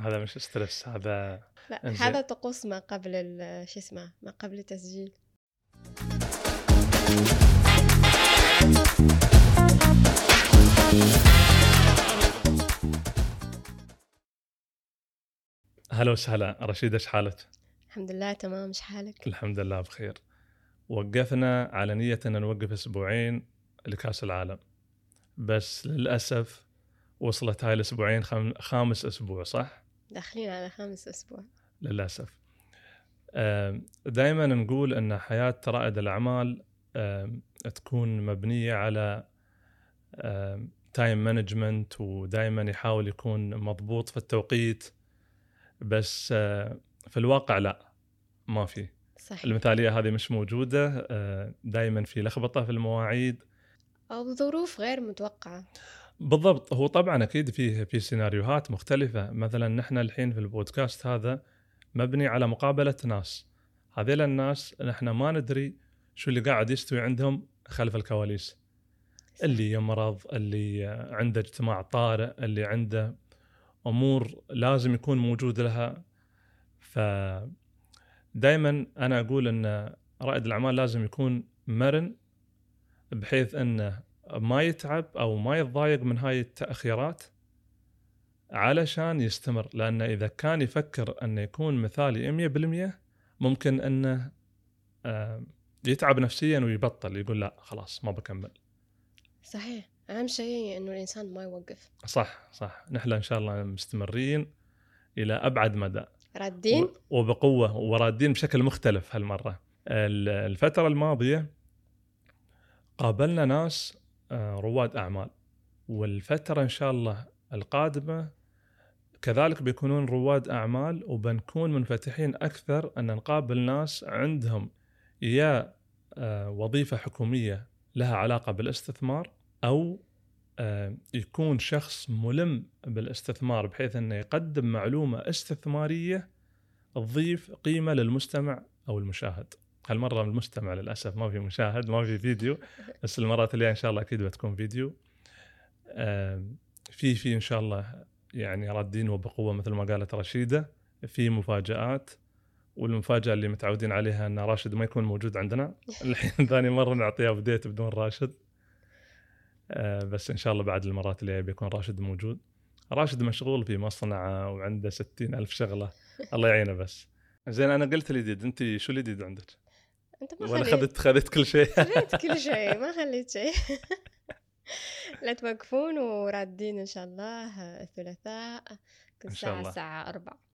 هذا مش ستريس هذا لا. هذا طقوس ما قبل شو اسمه ما قبل التسجيل هلا وسهلا رشيد إيش حالك؟ الحمد لله تمام مش حالك الحمد لله بخير وقفنا على نية إن نوقف أسبوعين لكأس العالم بس للأسف وصلت هاي الأسبوعين خم... خامس أسبوع صح؟ داخلين على خامس أسبوع. للأسف. دائما نقول إن حياة رائد الأعمال آم، تكون مبنية على time management ودائما يحاول يكون مضبوط في التوقيت بس في الواقع لا ما في. صحيح. المثالية هذه مش موجودة دائما في لخبطة في المواعيد. أو ظروف غير متوقعة. بالضبط. هو طبعا أكيد فيه في سيناريوهات مختلفة. مثلا نحن الحين في البودكاست هذا مبني على مقابلة ناس. هذيل الناس نحن ما ندري شو اللي قاعد يستوي عندهم خلف الكواليس. اللي يمرض اللي عنده اجتماع طارئ اللي عنده أمور لازم يكون موجود لها. ف دائما أنا أقول إن رائد الأعمال لازم يكون مرن بحيث إنه ما يتعب أو ما يتضايق من هاي التأخيرات علشان يستمر لأنه إذا كان يفكر انه يكون مثالي 100% ممكن أنه آه، يتعب نفسيا ويبطل يقول لا خلاص ما بكمل. صحيح. أهم شيء إنه الإنسان ما يوقف. صح صح. نحن إن شاء الله مستمرين إلى أبعد مدى. رادين؟ وبقوة ورادين بشكل مختلف هالمرة. ال- الفترة الماضية قابلنا ناس رواد أعمال والفترة إن شاء الله القادمة كذلك بيكونون رواد أعمال وبنكون منفتحين أكثر أن نقابل ناس عندهم يا آه، وظيفة حكومية لها علاقة بالاستثمار أو آه، يكون شخص ملم بالاستثمار بحيث إنه يقدم معلومة استثمارية تضيف قيمة للمستمع أو المشاهد. هالمرة المستمع للأسف ما في مشاهد ما في فيديو بس المرات الجاية إن شاء الله أكيد بتكون فيديو. في في إن شاء الله يعني رادين وبقوة مثل ما قالت رشيدة في مفاجآت والمفاجأة اللي متعودين عليها إن راشد ما يكون موجود عندنا. الحين ثاني مرة نعطيه ابديت بدون راشد. آه، بس إن شاء الله بعد المرات اللي بيكون راشد موجود. راشد مشغول في مصنع وعنده ستين ألف شغلة. الله يعينه بس. زين أنا قلت الجديد. أنت شو الجديد عندك؟ انت ما ولا خليت. خذت خذت كل شيء. خليت كل شيء ما خليت شيء. لا توقفون ورادين إن شاء الله الثلاثاء. كل ساعة. الساعة أربعة.